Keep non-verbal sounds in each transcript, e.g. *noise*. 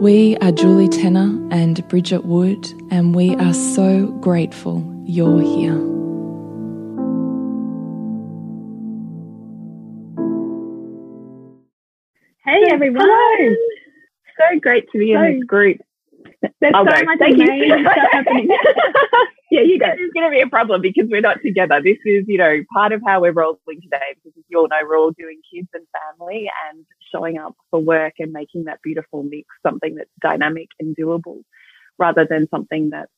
We are Julie Tenner and Bridget Wood, and we are so grateful you're here. Hey everyone! Hello. So great to be So- in this group. There's I'll so go. much Thank you. amazing stuff happening. *laughs* yeah, you is going to be a problem because we're not together. This is, you know, part of how we're rolling today because as you all know, we're all doing kids and family and showing up for work and making that beautiful mix something that's dynamic and doable rather than something that's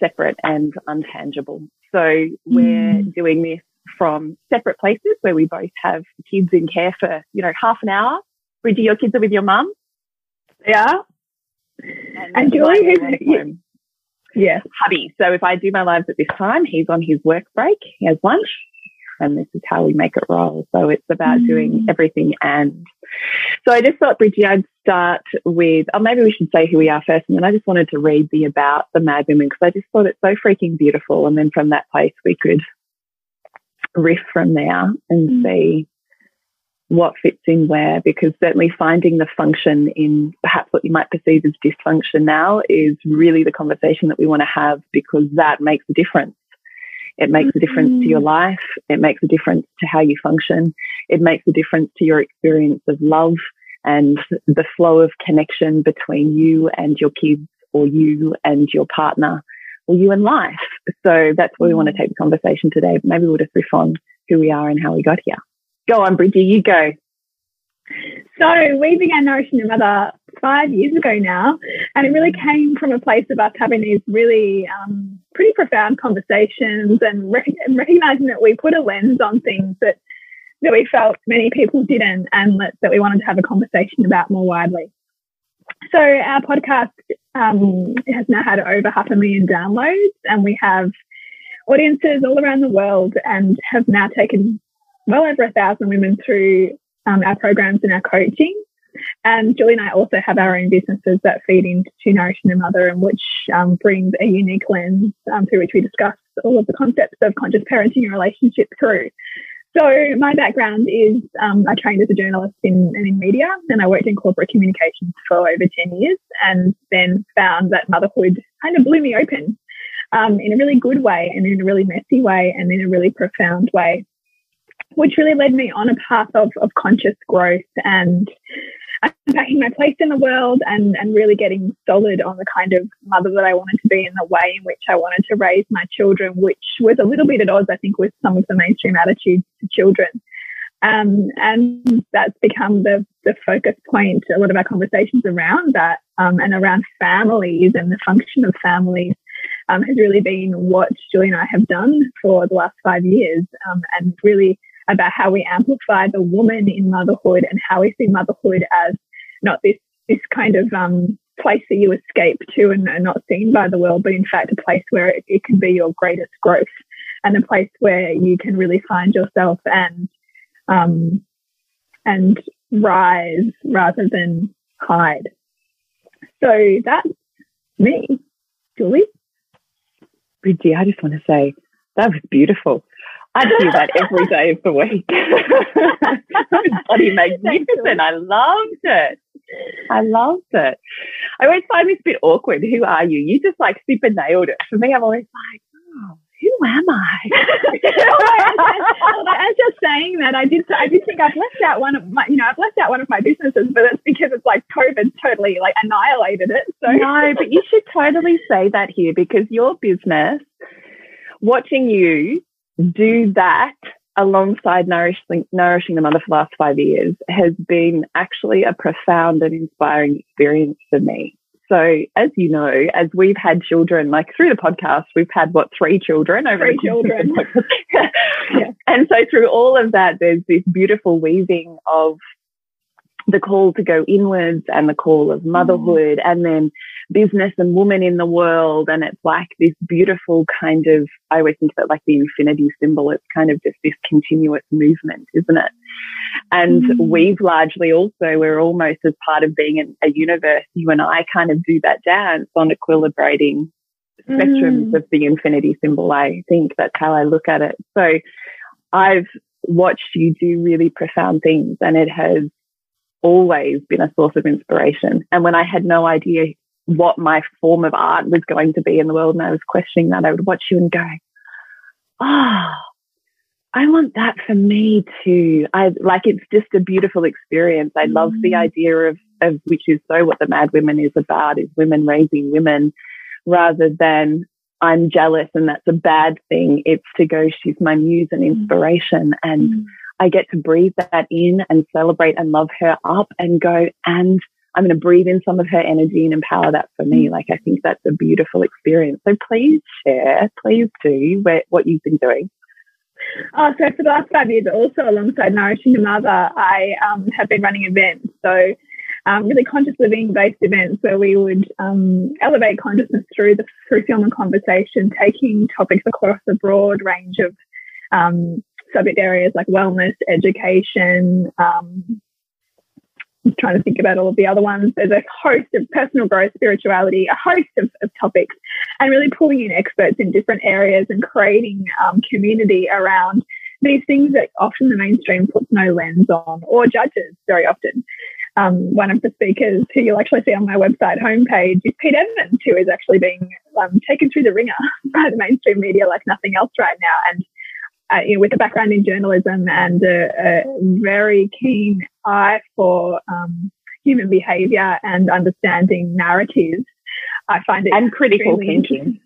separate and untangible. So we're mm. doing this from separate places where we both have kids in care for, you know, half an hour. Bridgie, your kids are with your mum. Yeah. And, And Julie, who's-. Yeah. hubby. So if I do my lives at this time, he's on his work break. He has lunch, and this is how we make it roll. So it's about Mm. doing everything. And so I just thought, Bridgie, I'd start with, or maybe we should say who we are first. And then I just wanted to read the about the Mad Women because I just thought it's so freaking beautiful. And then from that place, we could riff from there and Mm. see what fits in where, because certainly finding the function in perhaps what you might perceive as dysfunction now is really the conversation that we want to have because that makes a difference. It makes a difference to your mm. life. It makes a difference to how you function. It makes a difference to your experience of love and the flow of connection between you and your kids or you and your partner or you and life. So that's where we want to mm. take the conversation today. Maybe we'll just riff on who we are and how we got here. Go on, Bridgie, you go. So we began Nourishing Your Mother five years ago now, and it really came from a place of us having these really um, pretty profound conversations and, and recognizing that we put a lens on things that that we felt many people didn't, and that, that we wanted to have a conversation about more widely. So our podcast um, has now had over half a million downloads, and we have audiences all around the world, and have now taken well over a thousand women through um, our programs and our coaching. And Julie and I also have our own businesses that feed into Nourishing the Mother and which um, brings a unique lens um, through which we discuss all of the concepts of conscious parenting and relationship through. So my background is um, I trained as a journalist in, in media and I worked in corporate communications for over 10 years and then found that motherhood kind of blew me open um, in a really good way and in a really messy way and in a really profound way which really led me on a path of, of conscious growth and unpacking my place in the world and, and really getting solid on the kind of mother that I wanted to be and the way in which I wanted to raise my children, which was a little bit at odds, I think, with some of the mainstream attitudes to children. Um, and that's become the, the focus point, a lot of our conversations around that um, and around families and the function of families um, has really been what Julie and I have done for the last five years um, and really about how we amplify the woman in motherhood and how we see motherhood as not this this kind of um, place that you escape to and are not seen by the world, but in fact a place where it, it can be your greatest growth and a place where you can really find yourself and um, and rise rather than hide. So that's me, Julie. Bridgie, I just want to say that was beautiful. I do *laughs* that every day of the week. *laughs* bloody magnificent. I loved it. I loved it. I always find this a bit awkward. Who are you? You just like super nailed it. For me, I'm always like, oh, who am I? *laughs* As you're saying that, I did. I did think I've left out one of my. You know, I've left out one of my businesses, but it's because it's like COVID totally like annihilated it. So no, but you should totally say that here because your business, watching you do that alongside nourishing, nourishing the mother for the last five years has been actually a profound and inspiring experience for me. So, as you know, as we've had children, like through the podcast, we've had what three children over three children. yeah. *laughs* And so, through all of that, there's this beautiful weaving of the call to go inwards and the call of motherhood, mm. and then business and woman in the world. And it's like this beautiful kind of, I always think of it like the infinity symbol. It's kind of just this continuous movement, isn't it? And mm. we've largely also, we're almost as part of being a, a universe. You and I kind of do that dance on equilibrating spectrums mm. of the infinity symbol. I think that's how I look at it. So I've watched you do really profound things and it has always been a source of inspiration. And when I had no idea what my form of art was going to be in the world and I was questioning that, I would watch you and go, oh, I want that for me too. I like it's just a beautiful experience. I love the mm. idea of, of which is so what the Mad Women is about is women raising women rather than I'm jealous and that's a bad thing. It's to go, she's my muse and mm. inspiration. And mm. I get to breathe that in and celebrate and love her up and go, and I'm going to breathe in some of her energy and empower that for me. Like, I think that's a beautiful experience. So please share, please do where, what you've been doing. Oh, so for the last five years, also alongside Nourishing the Mother, I um, have been running events. So um, really conscious living based events where we would um, elevate consciousness through the through film and conversation, taking topics across a broad range of um, subject areas like wellness, education, um, I'm trying to think about all of the other ones. There's a host of personal growth, spirituality, a host of, of topics, and really pulling in experts in different areas and creating um, community around these things that often the mainstream puts no lens on or judges very often. Um, one of the speakers who you'll actually see on my website homepage is Pete Evans, who is actually being um, taken through the wringer *laughs* by the mainstream media like nothing else right now. And uh, you know, with a background in journalism and a, a very keen eye for um, human behaviour and understanding narratives, I find it and critical thinking.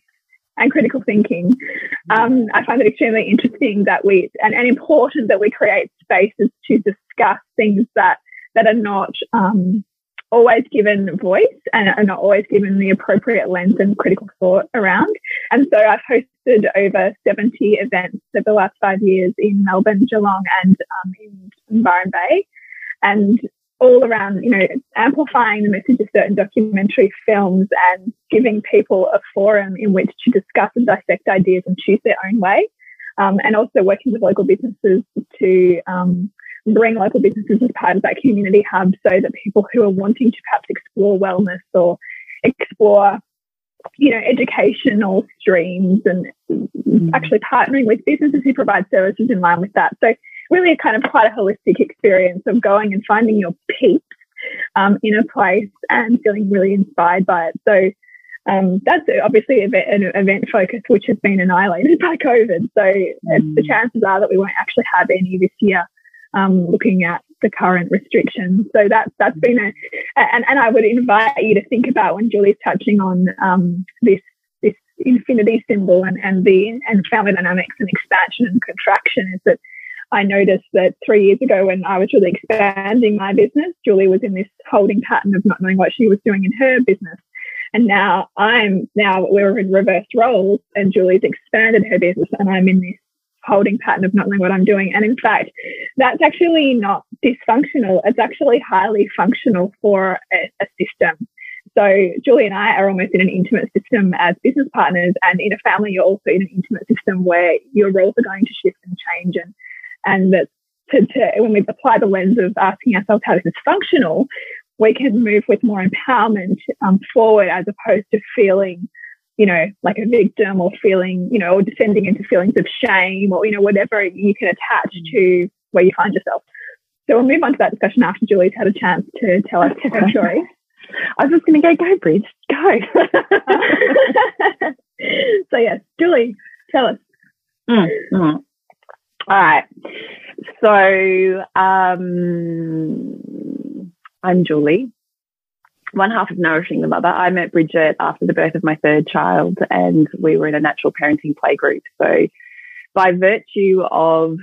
And critical thinking. Um, I find it extremely interesting that we and, and important that we create spaces to discuss things that that are not um, always given voice and are not always given the appropriate lens and critical thought around. And so I've hosted over 70 events over the last five years in Melbourne, Geelong, and um, in Byron Bay. And all around, you know, amplifying the message of certain documentary films and giving people a forum in which to discuss and dissect ideas and choose their own way. Um, and also working with local businesses to um, bring local businesses as part of that community hub so that people who are wanting to perhaps explore wellness or explore you know educational streams and mm. actually partnering with businesses who provide services in line with that so really a kind of quite a holistic experience of going and finding your peeps um, in a place and feeling really inspired by it so um, that's obviously an event focus which has been annihilated *laughs* by COVID. So mm. the chances are that we won't actually have any this year um, looking at the current restrictions. So that's that's been a and, and I would invite you to think about when Julie's touching on um, this this infinity symbol and, and the and family dynamics and expansion and contraction is that I noticed that three years ago when I was really expanding my business, Julie was in this holding pattern of not knowing what she was doing in her business. And now I'm now we're in reverse roles and Julie's expanded her business and I'm in this holding pattern of not knowing what I'm doing. And in fact, that's actually not dysfunctional. It's actually highly functional for a, a system. So Julie and I are almost in an intimate system as business partners, and in a family, you're also in an intimate system where your roles are going to shift and change, and and that to, to, when we apply the lens of asking ourselves how this is functional, we can move with more empowerment um, forward as opposed to feeling you know, like a victim or feeling, you know, or descending into feelings of shame or, you know, whatever you can attach to where you find yourself. So we'll move on to that discussion after Julie's had a chance to tell us her story. I was just going to go, go, Bridge, go. *laughs* so, yes, Julie, tell us. Mm, mm. All right. So, um, I'm Julie, one half of Nourishing the Mother. I met Bridget after the birth of my third child, and we were in a natural parenting playgroup. So, by virtue of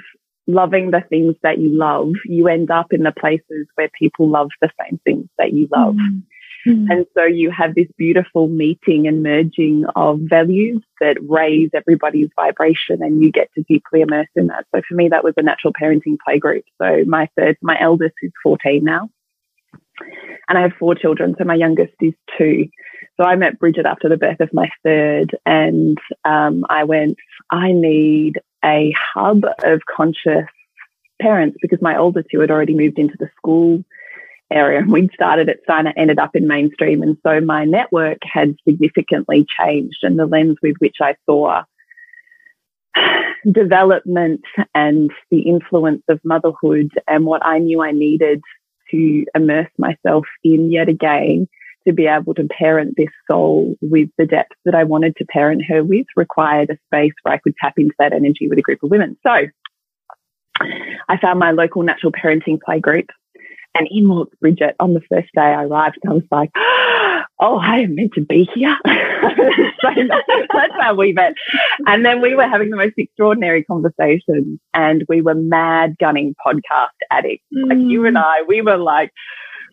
loving the things that you love, you end up in the places where people love the same things that you love. Mm. Mm. And so you have this beautiful meeting and merging of values that raise everybody's vibration and you get to deeply immerse in that. So for me, that was a natural parenting playgroup. So my third, my eldest is 14 now and I have four children. So my youngest is two. So I met Bridget after the birth of my third and um, I went, I need a hub of conscious parents because my older two had already moved into the school area. And we'd started at Steiner, ended up in mainstream. And so my network had significantly changed and the lens with which I saw development and the influence of motherhood and what I knew I needed to immerse myself in yet again to be able to parent this soul with the depth that I wanted to parent her with required a space where I could tap into that energy with a group of women. So I found my local natural parenting play group and in walks Bridget on the first day I arrived I was like, *gasps* oh, I am meant to be here. *laughs* *laughs* so that's how we met. And then we were having the most extraordinary conversations and we were mad gunning podcast addicts. Mm. Like you and mm. I, we were like,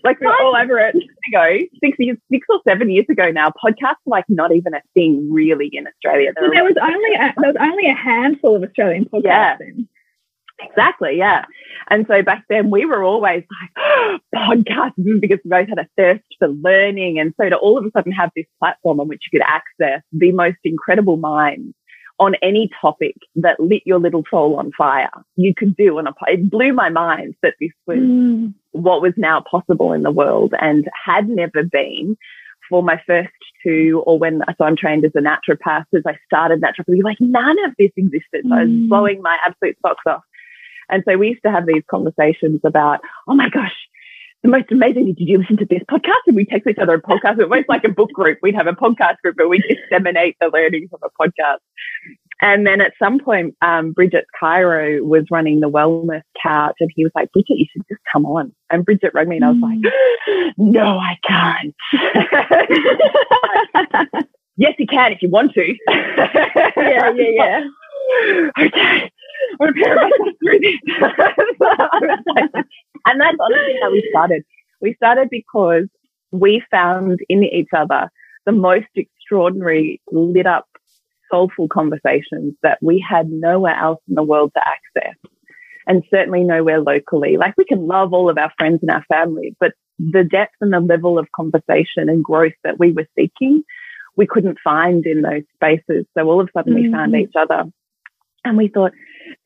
like we were all over it ago, six years, six or seven years ago now, podcasts were like not even a thing really in Australia. There was only a, there was only a handful of Australian podcasts. Yeah. Then. Exactly, yeah. And so back then we were always like, oh, *gasps* podcasts because we both had a thirst for learning. And so to all of a sudden have this platform on which you could access the most incredible minds on any topic that lit your little soul on fire, you could do. And it blew my mind that this was mm. what was now possible in the world and had never been for my first two or when, I so I'm trained as a naturopath, as I started naturopathy, like none of this existed. So I was mm. blowing my absolute socks off. And so we used to have these conversations about, oh my gosh, the most amazing thing, did you listen to this podcast? And we text each other a podcast. It was like a book group. We'd have a podcast group where we disseminate the learnings of a podcast. And then at some point, um, Bridget Cairo was running the wellness couch and he was like, Bridget, you should just come on. And Bridget rang me and I was like, mm. *gasps* no, I can't. *laughs* yes, you can if you want to. yeah, yeah, yeah. *laughs* okay. I'm through this. and that's honestly how we started. We started because we found in each other the most extraordinary lit up soulful conversations that we had nowhere else in the world to access and certainly nowhere locally. Like we can love all of our friends and our family, but the depth and the level of conversation and growth that we were seeking, we couldn't find in those spaces. So all of a sudden mm-hmm. we found mm-hmm. each other and we thought,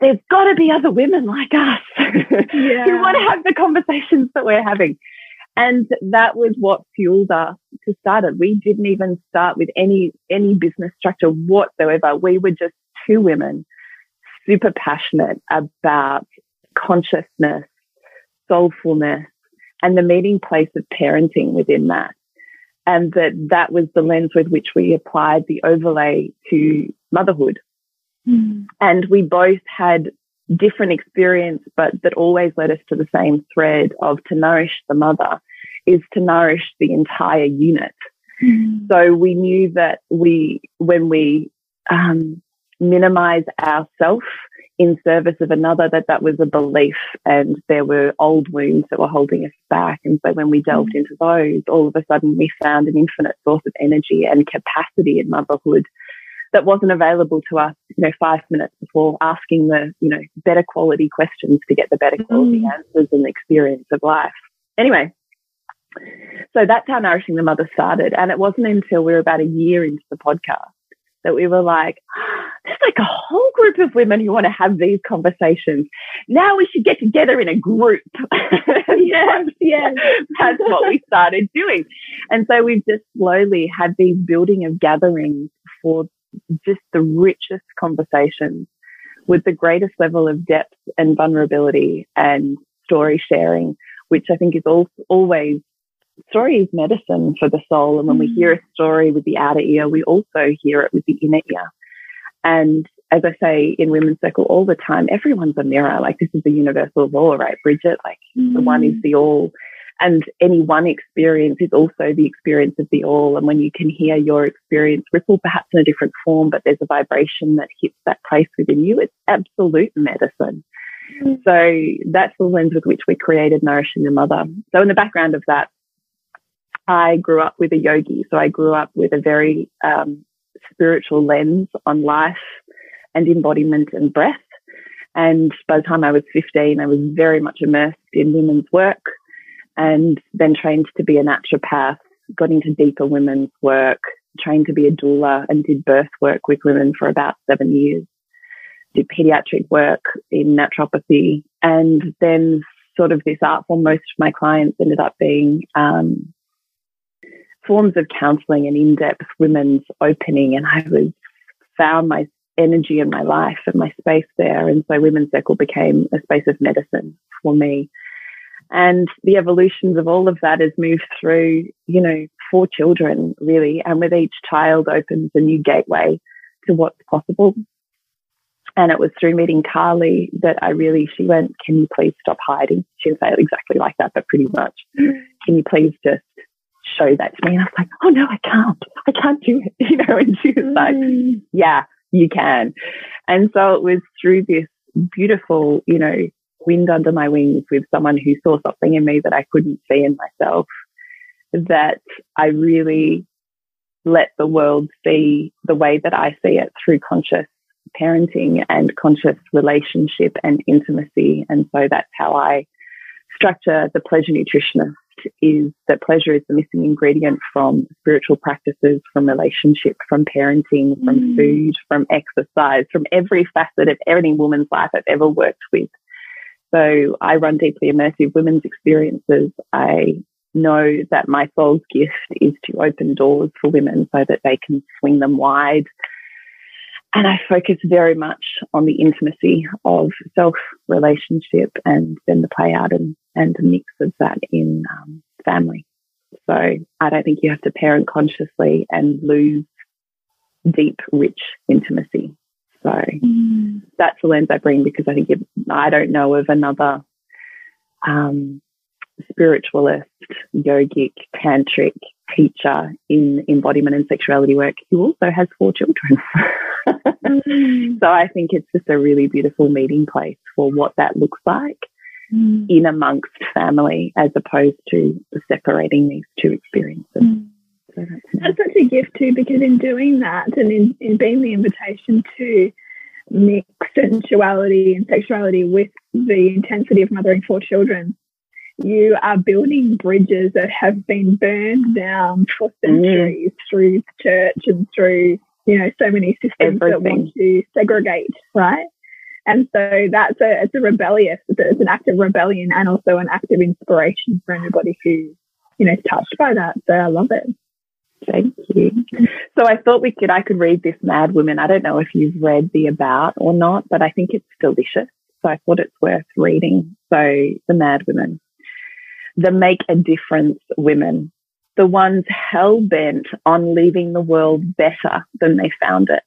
there's got to be other women like us *laughs* yeah. who want to have the conversations that we're having. And that was what fueled us to start it. We didn't even start with any, any business structure whatsoever. We were just two women super passionate about consciousness, soulfulness, and the meeting place of parenting within that. And that that was the lens with which we applied the overlay to motherhood. Mm. And we both had different experience, but that always led us to the same thread of to nourish the mother is to nourish the entire unit. Mm. So we knew that we, when we um, minimize ourself in service of another, that that was a belief and there were old wounds that were holding us back. And so when we delved mm. into those, all of a sudden we found an infinite source of energy and capacity in motherhood that wasn't available to us, you know, five minutes before asking the, you know, better quality questions to get the better quality mm. answers and experience of life. Anyway, so that's how Nourishing the Mother started. And it wasn't until we were about a year into the podcast that we were like, there's like a whole group of women who want to have these conversations. Now we should get together in a group. *laughs* yes, yes. That's what we started doing. And so we've just slowly had these building of gatherings for just the richest conversations with the greatest level of depth and vulnerability and story sharing, which I think is all, always story is medicine for the soul. And when we hear a story with the outer ear, we also hear it with the inner ear. And as I say in Women's Circle all the time, everyone's a mirror. Like this is the universal law, right, Bridget? Like mm. the one is the all. And any one experience is also the experience of the all. And when you can hear your experience ripple perhaps in a different form, but there's a vibration that hits that place within you, it's absolute medicine. Mm. So that's the lens with which we created Nourishing the Mother. So in the background of that, I grew up with a yogi. So I grew up with a very um, spiritual lens on life and embodiment and breath. And by the time I was 15, I was very much immersed in women's work and then trained to be a naturopath, got into deeper women's work, trained to be a doula and did birth work with women for about seven years, did pediatric work in naturopathy. And then sort of this art form, most of my clients ended up being um, forms of counseling and in-depth women's opening. And I was found my energy and my life and my space there. And so Women's Circle became a space of medicine for me. And the evolutions of all of that has moved through, you know, four children really. And with each child opens a new gateway to what's possible. And it was through meeting Carly that I really, she went, can you please stop hiding? She didn't say it exactly like that, but pretty much. Can you please just show that to me? And I was like, oh no, I can't. I can't do it. *laughs* You know, and she was like, mm. yeah, you can. And so it was through this beautiful, you know, wind under my wings with someone who saw something in me that I couldn't see in myself that I really let the world see the way that I see it through conscious parenting and conscious relationship and intimacy. And so that's how I structure the pleasure nutritionist is that pleasure is the missing ingredient from spiritual practices, from relationship, from parenting, from mm. food, from exercise, from every facet of any woman's life I've ever worked with. So I run deeply immersive women's experiences. I know that my soul's gift is to open doors for women so that they can swing them wide. And I focus very much on the intimacy of self relationship and then the play out and and a mix of that in um, family. So I don't think you have to parent consciously and lose deep, rich intimacy. So mm. that's the lens I bring because I think it, I don't know of another um, spiritualist, yogic, tantric teacher in embodiment and sexuality work who also has four children. *laughs* mm. So I think it's just a really beautiful meeting place for what that looks like mm. in amongst family as opposed to separating these two experiences. That's, such a gift too, because in doing that and in, in being the invitation to mix sensuality and sexuality with the intensity of mothering four children, you are building bridges that have been burned down for mm. centuries mm. through the church and through, you know, so many systems Everything. that want to segregate, right? And so that's a, it's a rebellious, it's, it's an act of rebellion and also an act of inspiration for anybody who, you know, is touched by that. So I love it. Thank you. So I thought we could, I could read this Mad Women. I don't know if you've read the About or not, but I think it's delicious. So I thought it's worth reading. So the Mad Women, the make a difference women, the ones hell bent on leaving the world better than they found it.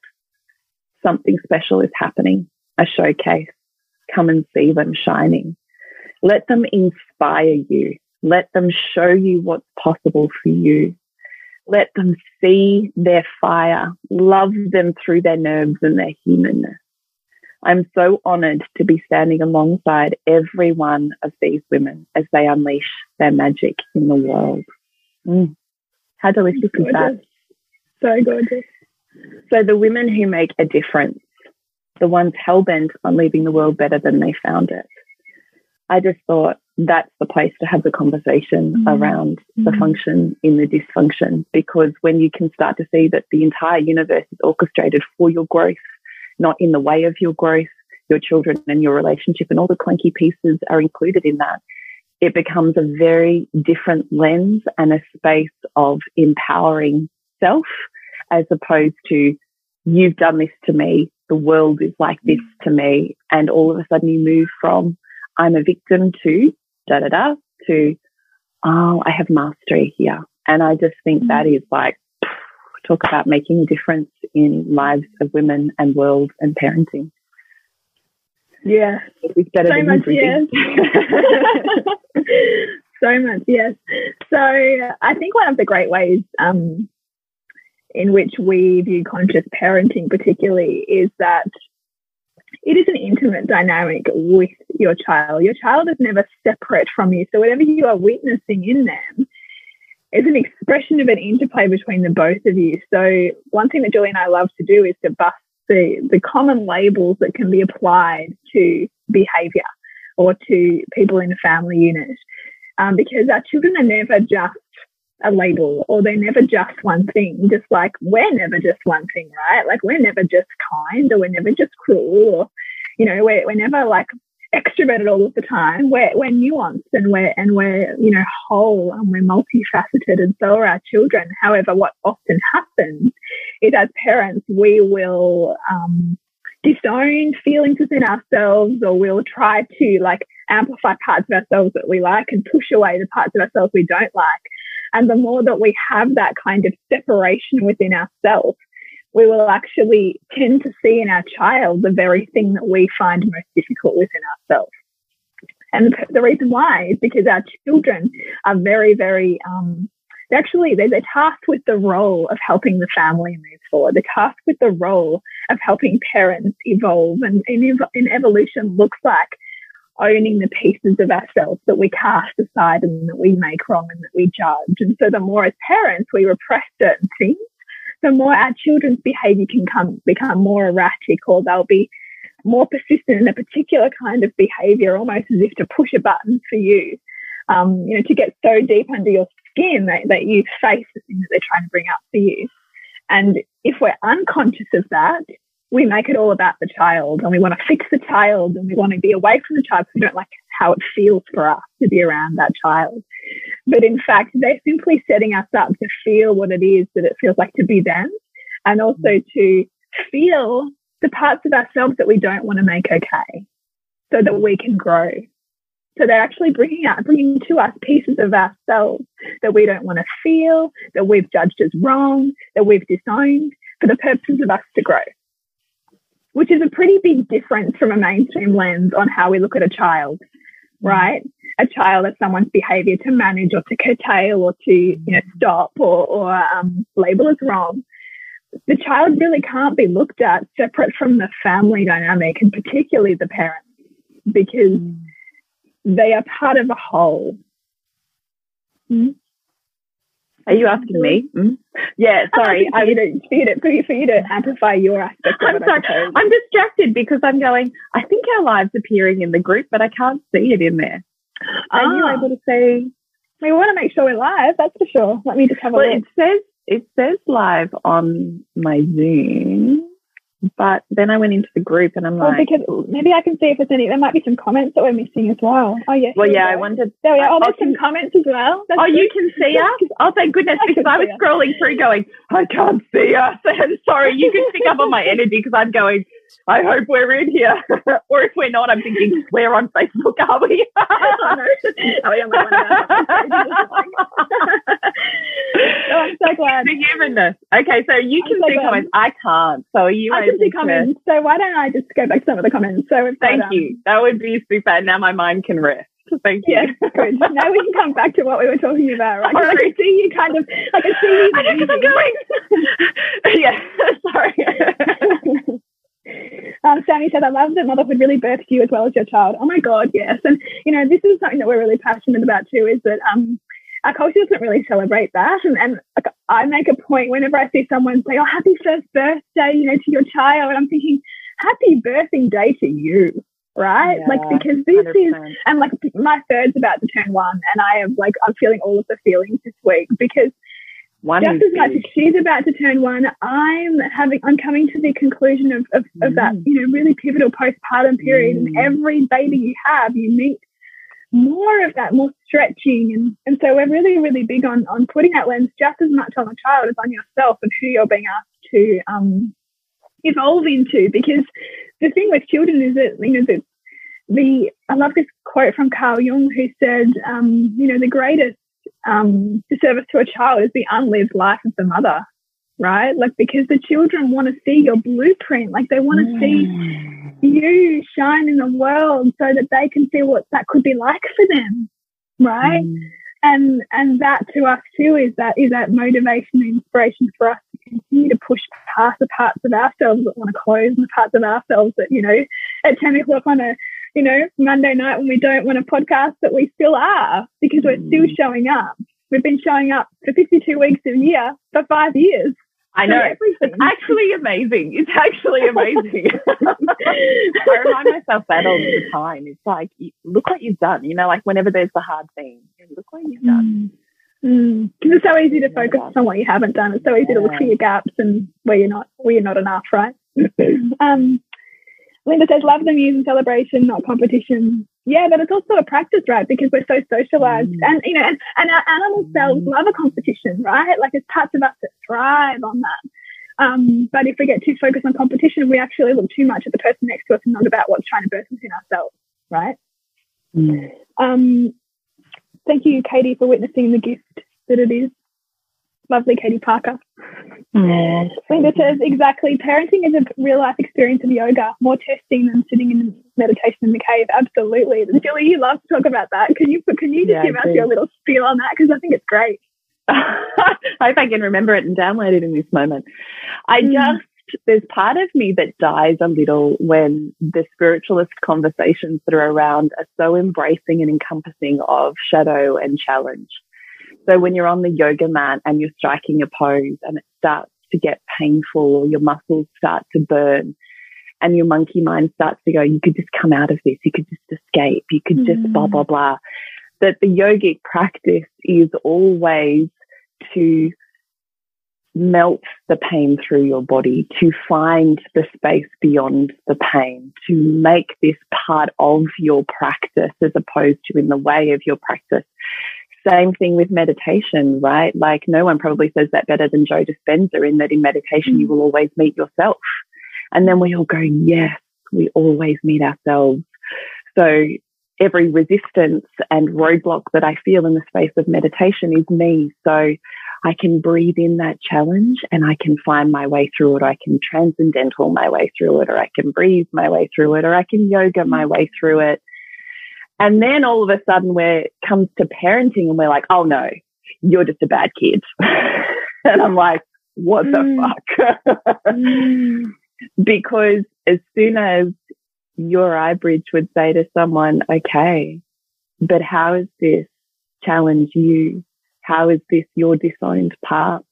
Something special is happening a showcase. Come and see them shining. Let them inspire you. Let them show you what's possible for you. Let them see their fire. Love them through their nerves and their humanness. I'm so honored to be standing alongside every one of these women as they unleash their magic in the world. Mm. How delicious gorgeous. is that? So gorgeous. So the women who make a difference the ones hell bent on leaving the world better than they found it. I just thought that's the place to have the conversation mm-hmm. around the mm-hmm. function in the dysfunction. Because when you can start to see that the entire universe is orchestrated for your growth, not in the way of your growth, your children and your relationship, and all the clunky pieces are included in that, it becomes a very different lens and a space of empowering self as opposed to you've done this to me. The world is like this to me. And all of a sudden you move from I'm a victim to da da da to, oh, I have mastery here. And I just think that is like, talk about making a difference in lives of women and world and parenting. Yeah. It's better so than much, yes. *laughs* *laughs* so much, yes. So I think one of the great ways um, in which we view conscious parenting, particularly, is that it is an intimate dynamic with your child. Your child is never separate from you. So whatever you are witnessing in them is an expression of an interplay between the both of you. So one thing that Julie and I love to do is to bust the, the common labels that can be applied to behavior or to people in a family unit. Um, because our children are never just a label or they're never just one thing, just like we're never just one thing, right? Like we're never just kind or we're never just cruel or, you know, we're, we're never like extroverted all of the time. We're, we're nuanced and we're, and we're, you know, whole and we're multifaceted and so are our children. However, what often happens is as parents, we will, um, disown feelings within ourselves or we'll try to like amplify parts of ourselves that we like and push away the parts of ourselves we don't like. And the more that we have that kind of separation within ourselves, we will actually tend to see in our child the very thing that we find most difficult within ourselves. And the, reason why is because our children are very, very, um, actually, they're, they're tasked with the role of helping the family move forward. They're tasked with the role of helping parents evolve. And in, in evolution looks like owning the pieces of ourselves that we cast aside and that we make wrong and that we judge. And so the more as parents we repress certain things, the more our children's behavior can come, become more erratic or they'll be more persistent in a particular kind of behavior, almost as if to push a button for you. Um, you know, to get so deep under your skin that, that you face the thing that they're trying to bring up for you. And if we're unconscious of that, we make it all about the child and we want to fix the child and we want to be away from the child because we don't like how it feels for us to be around that child. But in fact, they're simply setting us up to feel what it is that it feels like to be them and also to feel the parts of ourselves that we don't want to make okay so that we can grow. So they're actually bringing out, bringing to us pieces of ourselves that we don't want to feel, that we've judged as wrong, that we've disowned for the purposes of us to grow which is a pretty big difference from a mainstream lens on how we look at a child, right? A child as someone's behavior to manage or to curtail or to, you know, stop or, or um, label as wrong. The child really can't be looked at separate from the family dynamic and particularly the parents because they are part of a whole. Mm. Are you asking me? Mm? Yeah, sorry. for, *laughs* you to, for, you to, for, you, for you to amplify your aspect I'm sorry. I'm distracted because I'm going, I think our live's appearing in the group, but I can't see it in there. Are ah. you able to see? We want to make sure we're live, that's for sure. Let me just have a well, look. It says, it says live on my Zoom. But then I went into the group and I'm well, like, because maybe I can see if there's any. There might be some comments that we're missing as well. Oh yes. Well, yeah, I wanted. There we are. Oh, there's some comments as well. That's oh, good. you can see us. Oh, thank goodness, I because I was scrolling through, going, I can't see us. *laughs* And Sorry, you can pick up on my *laughs* energy because I'm going. I hope we're in here. *laughs* or if we're not, I'm thinking, we're on Facebook, are we? oh, are we on the oh, I'm so glad. Forgiveness. Okay, so you can so see glad. comments. I can't. So are you I can see comments. So why don't I just go back to some of the comments? So Thank got, you. Um, that would be super. Now my mind can rest. Thank you. Good. now we can come back to what we were talking about, right? I can see you kind of, I can see you. I know because I'm going. *laughs* yeah, *laughs* sorry. Um, Sammy said, I love that motherhood really birthed you as well as your child. Oh my God, yes. And, you know, this is something that we're really passionate about too, is that um, our culture doesn't really celebrate that. And, and I make a point whenever I see someone say, oh, happy first birthday, you know, to your child. And I'm thinking, happy birthing day to you. Right? Yeah, like, because this 100%. is, and like my third's about to turn one and I am like, I'm feeling all of the feelings this week because one just as much as she's about to turn one, I'm having I'm coming to the conclusion of, of, mm. of that, mm. you know, really pivotal postpartum period. Mm. And every baby you have, you meet more of that, more stretching. And, and so we're really, really big on, on putting that lens just as much on the child as on yourself and who you're being asked to um, evolve into because the thing with children is that you know the the I love this quote from Carl Jung who said um, you know the greatest um, disservice to a child is the unlived life of the mother right? Like because the children want to see your blueprint. Like they want to mm. see you shine in the world so that they can see what that could be like for them right? Mm. And and that to us too is that is that motivation and inspiration for us to continue to push past the parts of ourselves that want to close and the parts of ourselves that you know at 10 o'clock on a you know monday night when we don't want a podcast that we still are because we're still mm. showing up we've been showing up for 52 weeks a year for five years I know. It's actually amazing. It's actually amazing. *laughs* I remind myself that all the time. It's like, look what you've done. You know, like whenever there's the hard thing, look what you've done. Because mm. mm. it's so easy to focus on what you haven't done. It's so easy yeah. to look for your gaps and where you're not, where you're not enough, right? *clears throat* um, Linda says, love the muse and celebration, not competition. Yeah, but it's also a practice, right? Because we're so socialized. Mm. And, you know, and, and our animal selves love a competition, right? Like there's parts of us that thrive on that. Um, but if we get too focused on competition, we actually look too much at the person next to us and not about what's trying to burst within ourselves, right? Mm. Um, thank you, Katie, for witnessing the gift that it is lovely Katie Parker. Mm. Linda says, exactly. Parenting is a real life experience of yoga, more testing than sitting in meditation in the cave. Absolutely. Julie, you love to talk about that. Can you can you just yeah, give us your little spiel on that? Because I think it's great. *laughs* I hope I can remember it and download it in this moment. I mm. just there's part of me that dies a little when the spiritualist conversations that are around are so embracing and encompassing of shadow and challenge. So when you're on the yoga mat and you're striking a pose and it starts to get painful or your muscles start to burn and your monkey mind starts to go, you could just come out of this. You could just escape. You could just mm. blah, blah, blah. That the yogic practice is always to melt the pain through your body, to find the space beyond the pain, to make this part of your practice as opposed to in the way of your practice same thing with meditation, right? Like no one probably says that better than Joe Dispenza in that in meditation, mm. you will always meet yourself. And then we all go, yes, we always meet ourselves. So every resistance and roadblock that I feel in the space of meditation is me. So I can breathe in that challenge and I can find my way through it. I can transcendental my way through it, or I can breathe my way through it, or I can yoga my way through it. And then all of a sudden, where it comes to parenting, and we're like, oh no, you're just a bad kid. *laughs* and I'm like, what the mm. fuck? mm. *laughs* Because as soon as your eye bridge would say to someone, okay, but how is this challenge you? How is this your disowned part?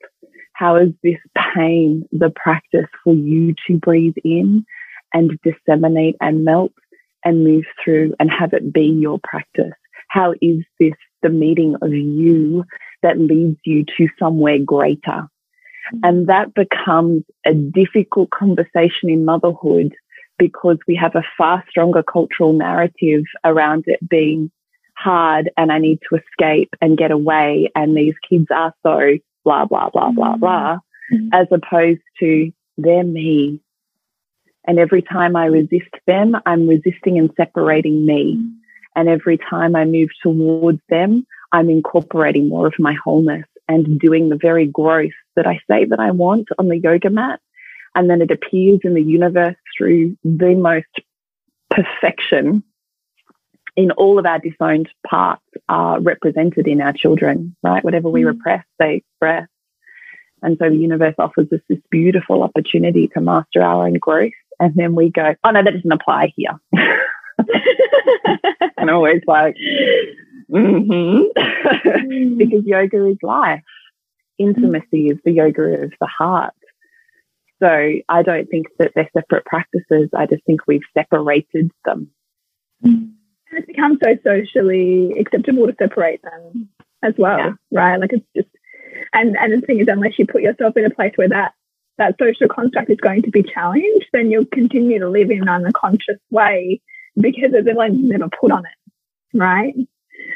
How is this pain the practice for you to breathe in and disseminate and melt and move through and have it be your practice? How is this the meeting of you that leads you to somewhere greater? And that becomes a difficult conversation in motherhood because we have a far stronger cultural narrative around it being hard and I need to escape and get away. And these kids are so blah, blah, blah, blah, blah, mm-hmm. as opposed to they're me. And every time I resist them, I'm resisting and separating me. And every time I move towards them, I'm incorporating more of my wholeness and doing the very growth that I say that I want on the yoga mat. And then it appears in the universe through the most perfection in all of our disowned parts are represented in our children, right? Whatever we mm. repress, they express. And so the universe offers us this beautiful opportunity to master our own growth and then we go, oh no, that doesn't apply here. *laughs* and I'm always like, mm-hmm. mm. because yoga is life. Intimacy is the yoga of the heart. So I don't think that they're separate practices. I just think we've separated them. And it's become so socially acceptable to separate them as well, yeah. right? Like it's just, and, and the thing is, unless you put yourself in a place where that that social construct is going to be challenged, then you'll continue to live in an unconscious way because the lens never put on it, right?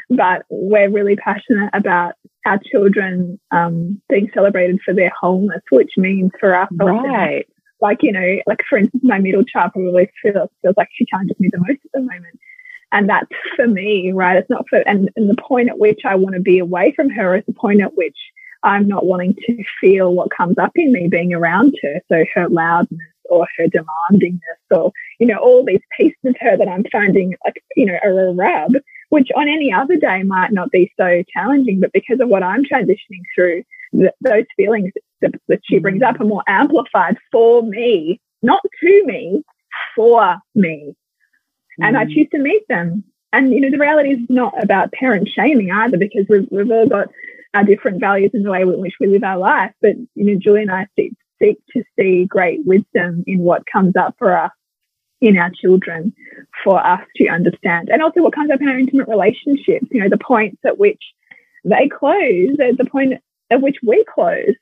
But we're really passionate about our children um, being celebrated for their wholeness, which means for us right. like, you know, like for instance, my middle child probably feels, feels like she challenges me the most at the moment. And that's for me, right? It's not for, and, and the point at which I want to be away from her is the point at which I'm not wanting to feel what comes up in me being around her. So her loudness or her demandingness or, you know, all these pieces of her that I'm finding like, you know, are a rub, which on any other day might not be so challenging, but because of what I'm transitioning through, th- those feelings that, that she brings up are more amplified for me, not to me, for me. Mm. And I mm. choose to meet them. And, you know, the reality is not about parent shaming either because we've, we've all got our different values in the way in which we live our life. But, you know, Julie and I seek, seek to see great wisdom in what comes up for us in our children for us to understand. And also what comes up in our intimate relationships, you know, the points at which they close, the point at which we close.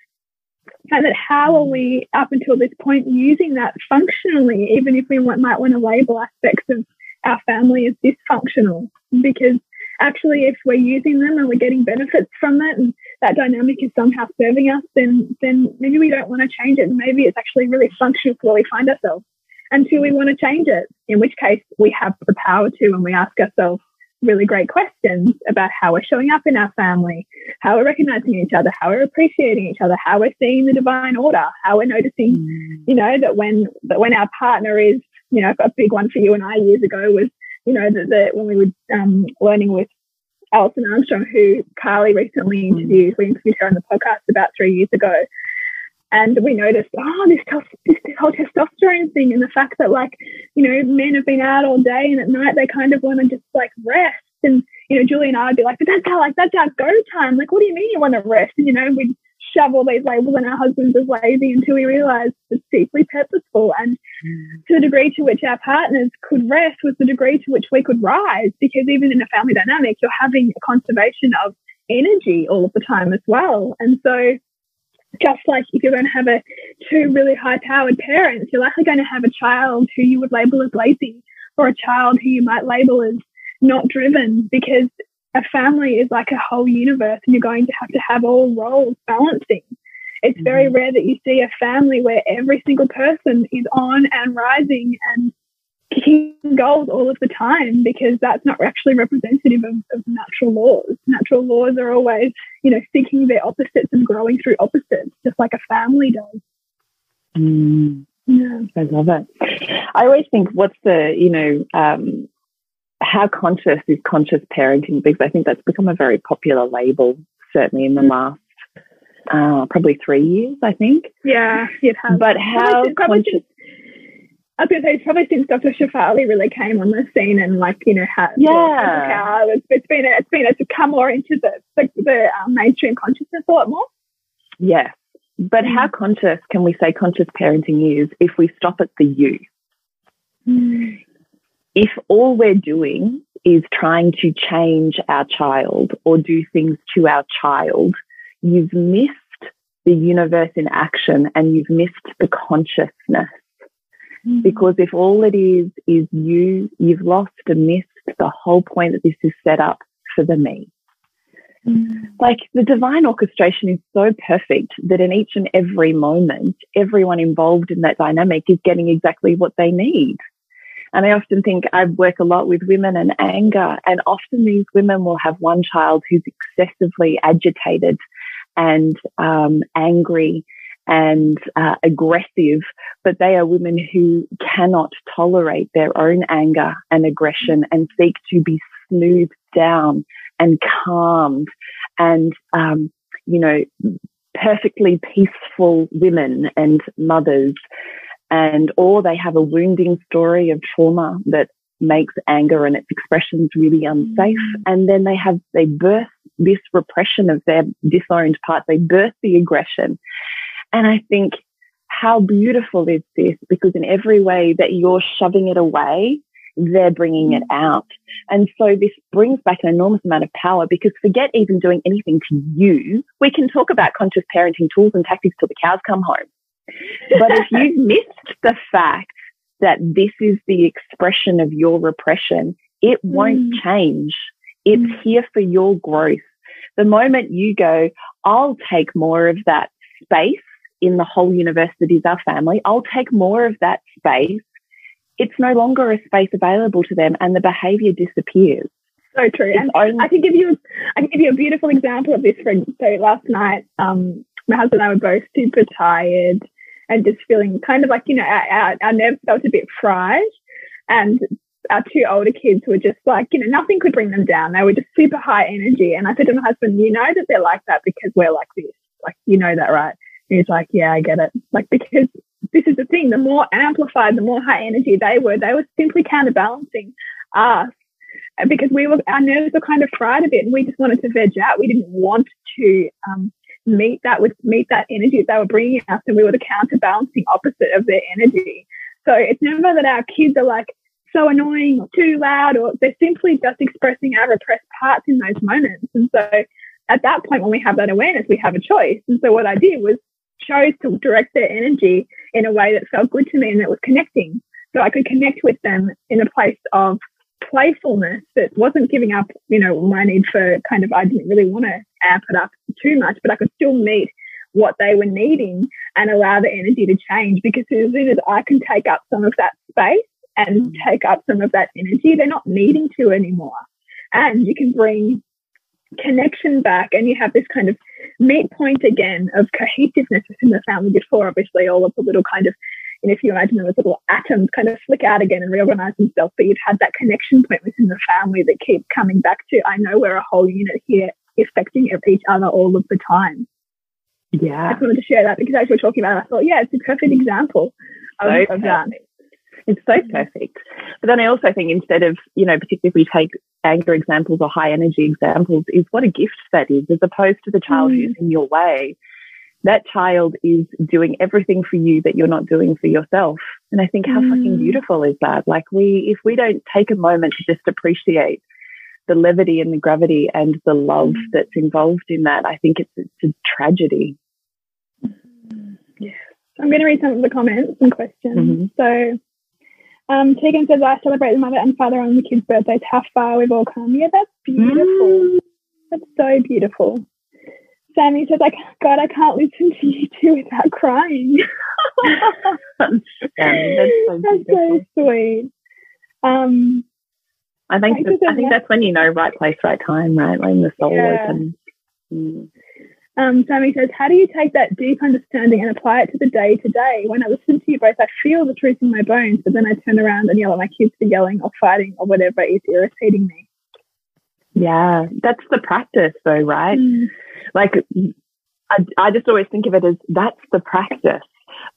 And that how are we up until this point using that functionally, even if we might want to label aspects of our family is dysfunctional? Because actually, if we're using them and we're getting benefits from it, and that dynamic is somehow serving us, then then maybe we don't want to change it. Maybe it's actually really functional for where we find ourselves until we want to change it. In which case, we have the power to, and we ask ourselves really great questions about how we're showing up in our family, how we're recognizing each other, how we're appreciating each other, how we're seeing the divine order, how we're noticing, mm. you know, that when that when our partner is, you know, a big one for you and I years ago was, you know, that when we were um, learning with Alison Armstrong, who Carly recently mm. interviewed, we interviewed her on the podcast about three years ago. And we noticed, oh, this, this, this whole testosterone thing and the fact that like, you know, men have been out all day and at night they kind of want to just like rest. And, you know, Julie and I would be like, but that's our, like, that's our go time. Like, what do you mean you want to rest? And, you know, we'd shove all these labels on our husbands as lazy until we realized it's deeply purposeful. And to the degree to which our partners could rest was the degree to which we could rise. Because even in a family dynamic, you're having a conservation of energy all of the time as well. And so just like if you're going to have a two really high powered parents, you're likely going to have a child who you would label as lazy or a child who you might label as not driven because a family is like a whole universe and you're going to have to have all roles balancing. It's very mm-hmm. rare that you see a family where every single person is on and rising and kicking goals all of the time because that's not actually representative of, of, natural laws. Natural laws are always, you know, seeking their opposites and growing through opposites, just like a family does. Mm. Yeah. I love it. I always think, what's the, you know, um, how conscious is conscious parenting? Because I think that's become a very popular label, certainly in the mm. last uh, probably three years, I think. Yeah, it has. But how probably, conscious? I was going to say, probably since Dr. Shefali really came on the scene and like, you know, had, yeah. it's, it's been, it's been, it's come more into the, the, the um, mainstream consciousness a lot more. Yes. But mm. how conscious can we say conscious parenting is if we stop at the you? Mm. If all we're doing is trying to change our child or do things to our child, you've missed the universe in action and you've missed the consciousness Mm. Because if all it is is you, you've lost and missed the whole point that this is set up for the me. Mm. Like the divine orchestration is so perfect that in each and every moment, everyone involved in that dynamic is getting exactly what they need. And I often think I work a lot with women and anger, and often these women will have one child who's excessively agitated and um, angry and uh, aggressive, but they are women who cannot tolerate their own anger and aggression and seek to be smoothed down and calmed and, um, you know, perfectly peaceful women and mothers. And, or they have a wounding story of trauma that makes anger and its expressions really unsafe. Mm. And then they have, they birth this repression of their disowned part. They birth the aggression and I think, how beautiful is this? Because in every way that you're shoving it away, they're bringing it mm. out. And so this brings back an enormous amount of power because forget even doing anything to you. We can talk about conscious parenting tools and tactics till the cows come home. But if you've missed the fact that this is the expression of your repression, it won't mm. change. It's mm. here for your growth. The moment you go, I'll take more of that space in the whole universe that is our family, I'll take more of that space. It's no longer a space available to them and the behavior disappears. So true. and only- I can give you, I can give you a beautiful example of this. For so last night, um, my husband and I were both super tired and just feeling kind of like, you know, our, our nerves felt a bit fried. And our two older kids were just like, you know, nothing could bring them down. They were just super high energy. And I said to my husband, you know that they're like that because we're like this. Like, you know that, right? And he's like, yeah, I get it. Like, because this is the thing. The more amplified, the more high energy they were, they were simply counterbalancing us because we were, our nerves were kind of fried a bit and we just wanted to veg out. We didn't want to, um, meet that with meet that energy that they were bringing us and we were the counterbalancing opposite of their energy. So it's never that our kids are like, so annoying or too loud, or they're simply just expressing our repressed parts in those moments. And so at that point, when we have that awareness, we have a choice. And so what I did was chose to direct their energy in a way that felt good to me and that was connecting. So I could connect with them in a place of playfulness that wasn't giving up, you know, my need for kind of, I didn't really want to amp it up too much, but I could still meet what they were needing and allow the energy to change because as soon as I can take up some of that space, and mm. take up some of that energy. They're not needing to anymore. And you can bring connection back and you have this kind of meet point again of cohesiveness within the family before obviously all of the little kind of you know, if you imagine them as little atoms kind of flick out again and reorganize themselves, but you've had that connection point within the family that keeps coming back to, I know we're a whole unit here affecting each other all of the time. Yeah. I just wanted to share that because as we were talking about it, I thought, yeah, it's a perfect example of, of that. It's so perfect. But then I also think instead of, you know, particularly if we take anger examples or high energy examples, is what a gift that is, as opposed to the child mm. who's in your way. That child is doing everything for you that you're not doing for yourself. And I think how mm. fucking beautiful is that? Like we, if we don't take a moment to just appreciate the levity and the gravity and the love mm. that's involved in that, I think it's, it's a tragedy. Yeah. I'm going to read some of the comments and questions. Mm-hmm. So um, Tegan says, I celebrate the mother and father on the kids' birthdays. How far we've all come. Yeah, that's beautiful. Mm. That's so beautiful. Sammy says, like, God, I can't listen to you two without crying. that's, so, that's so sweet. Um, I think that's, I think that's when you know right place, right time, right? When the soul yeah. opens. Mm. Um, Sammy says, How do you take that deep understanding and apply it to the day to day? When I listen to you both, I feel the truth in my bones, but then I turn around and yell at my kids for yelling or fighting or whatever is irritating me. Yeah, that's the practice, though, right? Mm. Like, I, I just always think of it as that's the practice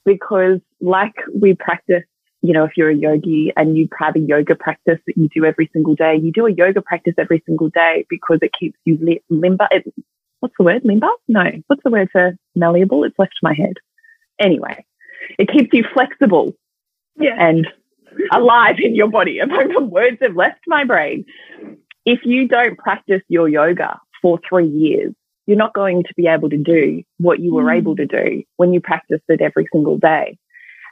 because, like, we practice you know, if you're a yogi and you have a yoga practice that you do every single day, you do a yoga practice every single day because it keeps you limber. It what's the word? Limber? No. What's the word for malleable? It's left my head. Anyway, it keeps you flexible yeah. and alive in your body. *laughs* The words have left my brain. If you don't practice your yoga for three years, you're not going to be able to do what you were mm. able to do when you practiced it every single day.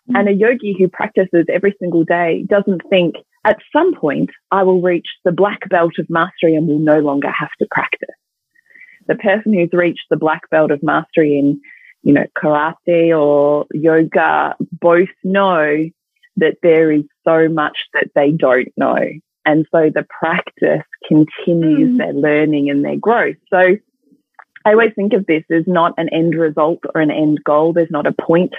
Mm. And a yogi who practices every single day doesn't think at some point I will reach the black belt of mastery and will no longer have to practice the person who's reached the black belt of mastery in, you know, karate or yoga both know that there is so much that they don't know. And so the practice continues mm. their learning and their growth. So I always think of this as not an end result or an end goal. There's not a point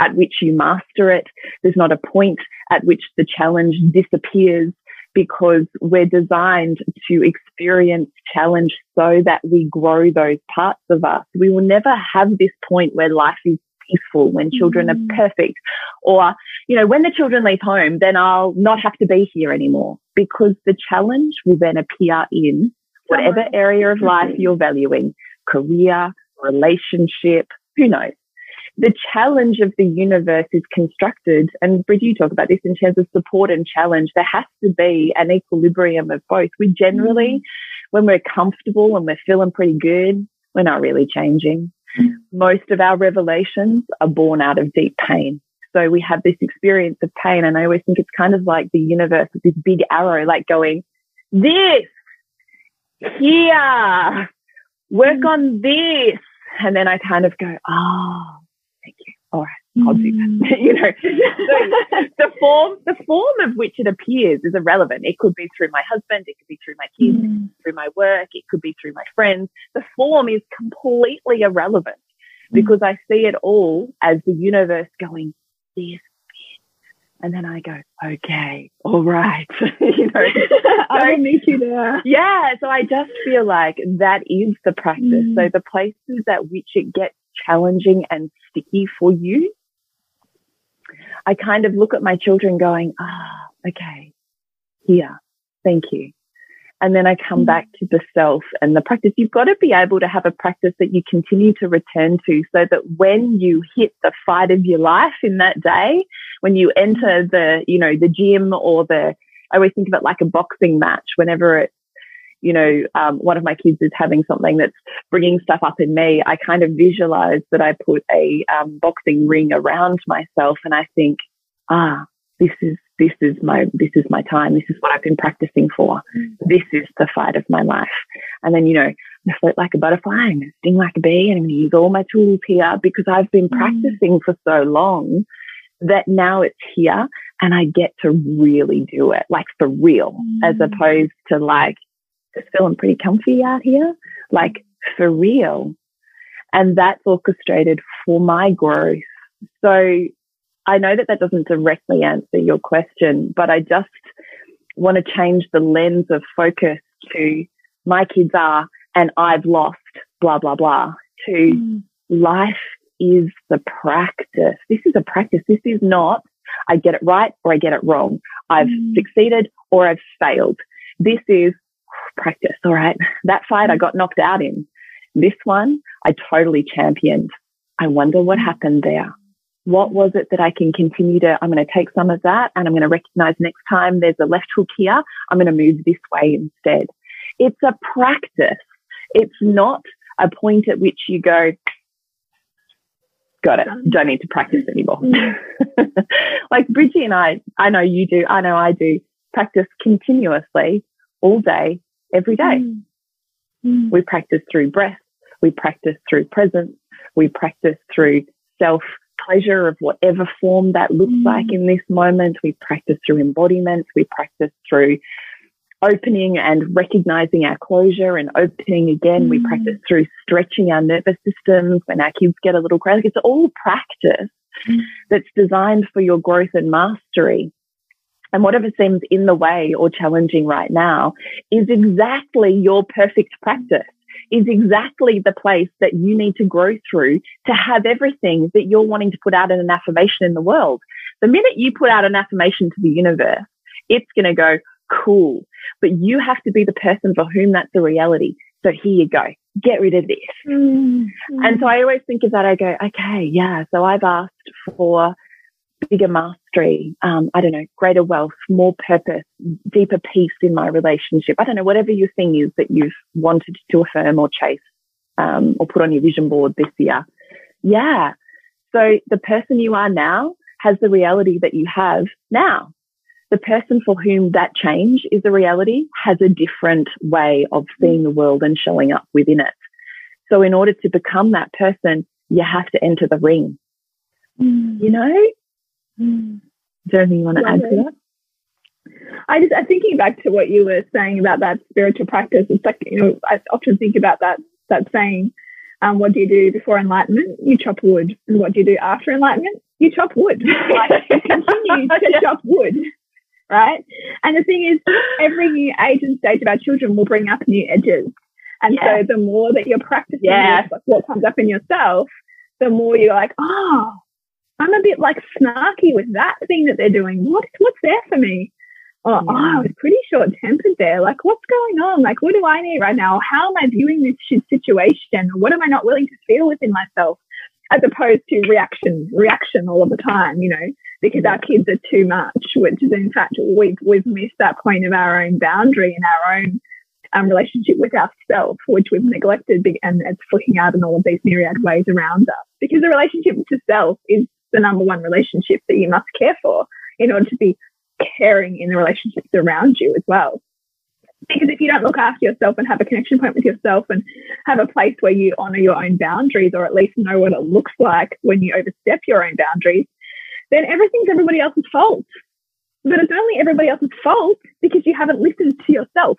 at which you master it. There's not a point at which the challenge disappears because we're designed to experience challenge so that we grow those parts of us. We will never have this point where life is peaceful, when children mm. are perfect, or, you know, when the children leave home, then I'll not have to be here anymore because the challenge will then appear in whatever area of life you're valuing, career, relationship, who knows the challenge of the universe is constructed, and Bridget, you talk about this in terms of support and challenge. There has to be an equilibrium of both. We generally, mm-hmm. when we're comfortable and we're feeling pretty good, we're not really changing. Most of our revelations are born out of deep pain. So we have this experience of pain. And I always think it's kind of like the universe with this big arrow, like going, this, here, work mm-hmm. on this. And then I kind of go, oh, thank you. all right, I'll *laughs* you know, so *laughs* the form, the form of which it appears is irrelevant. It could be through my husband. It could be through my kids, mm. through my work. It could be through my friends. The form is completely irrelevant mm. because I see it all as the universe going, this and then I go, okay, all right. *laughs* you know, I will meet you there. Yeah. So I just feel like that is the practice. Mm. So the places at which it gets challenging and sticky for you, I kind of look at my children going, ah, okay, here, thank you. And then I come mm. back to the self and the practice. You've got to be able to have a practice that you continue to return to so that when you hit the fight of your life in that day, when you enter the, you know, the gym or the, I always think of it like a boxing match whenever it's, you know, um, one of my kids is having something that's bringing stuff up in me. I kind of visualize that I put a um, boxing ring around myself and I think, ah, this is this is my this is my time. This is what I've been practicing for. Mm. This is the fight of my life. And then you know, I float like a butterfly. To sting like a bee, and I'm going to use all my tools here because I've been mm. practicing for so long that now it's here, and I get to really do it, like for real, mm. as opposed to like just feeling pretty comfy out here, like for real. And that's orchestrated for my growth. So I know that that doesn't directly answer your question, but I just want to change the lens of focus to my kids are and I've lost blah, blah, blah to mm. life is the practice. This is a practice. This is not I get it right or I get it wrong. I've mm. succeeded or I've failed. This is practice. All right. That fight I mm. got knocked out in. This one I totally championed. I wonder what mm. happened there what was it that I can continue to, I'm going to take some of that and I'm going to recognize next time there's a left hook here. I'm going to move this way instead. It's a practice. It's not a point at which you go, got it. Don't need to practice anymore. *laughs* like Bridgie and I, I know you do. I know I do practice continuously all day, every day. Mm. Mm. We practice through breath. We practice through presence. We practice through self pleasure of whatever form that looks mm. like in this moment. We practice through embodiment. We practice through opening and recognizing our closure and opening again. Mm. We practice through stretching our nervous systems when our kids get a little crazy. It's all practice mm. that's designed for your growth and mastery. And whatever seems in the way or challenging right now is exactly your perfect practice is exactly the place that you need to grow through to have everything that you're wanting to put out in an affirmation in the world. The minute you put out an affirmation to the universe, it's going to go, cool. But you have to be the person for whom that's a reality. So here you go. Get rid of this. Mm-hmm. And so I always think of that. I go, okay, yeah. So I've asked for bigger mastery, um, I don't know, greater wealth, more purpose, deeper peace in my relationship. I don't know, whatever your thing is that you've wanted to affirm or chase um, or put on your vision board this year. Yeah. So the person you are now has the reality that you have now. The person for whom that change is a reality has a different way of seeing the world and showing up within it. So in order to become that person, you have to enter the ring. Mm. You know, Mm. Is there anything you want to add to that? I just I'm thinking back to what you were saying about that spiritual practice. It's like you know I often think about that that saying, um, "What do you do before enlightenment? You chop wood, and what do you do after enlightenment? You chop wood. *laughs* Like you continue to yeah. chop wood, right? And the thing is, every new age and stage of our children will bring up new edges, and yeah. so the more that you're practicing yeah. what comes up in yourself, the more you're like, oh, I'm a bit like snarky with that thing that they're doing. What what's there for me? Oh, yeah. oh I was pretty short tempered there. Like, what's going on? Like, what do I need right now? How am I viewing this situation? What am I not willing to feel within myself? As opposed to reaction, reaction all of the time, you know, because our kids are too much, which is in fact we've we've missed that point of our own boundary and our own um, relationship with ourself, which we've neglected, and it's flicking out in all of these myriad ways around us. Because the relationship to self is the number one relationship that you must care for in order to be caring in the relationships around you as well. Because if you don't look after yourself and have a connection point with yourself and have a place where you honor your own boundaries or at least know what it looks like when you overstep your own boundaries, then everything's everybody else's fault. But it's only everybody else's fault because you haven't listened to yourself.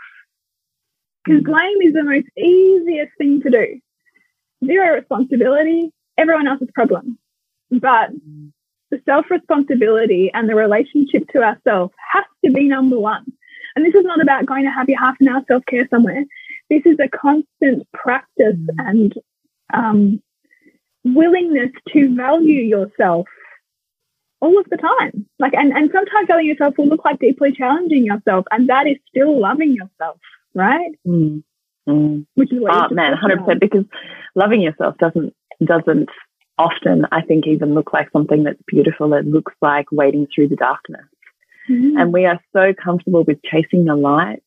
Because mm. blame is the most easiest thing to do. Zero responsibility, everyone else's problem. But the self responsibility and the relationship to ourselves has to be number one. And this is not about going to have your half an hour self care somewhere. This is a constant practice and um, willingness to value yourself all of the time. Like, and, and sometimes valuing yourself will look like deeply challenging yourself, and that is still loving yourself, right? Mm. Mm. Which is what oh, man, hundred percent. Because loving yourself doesn't doesn't often, I think, even look like something that's beautiful. It looks like wading through the darkness. Mm-hmm. And we are so comfortable with chasing the light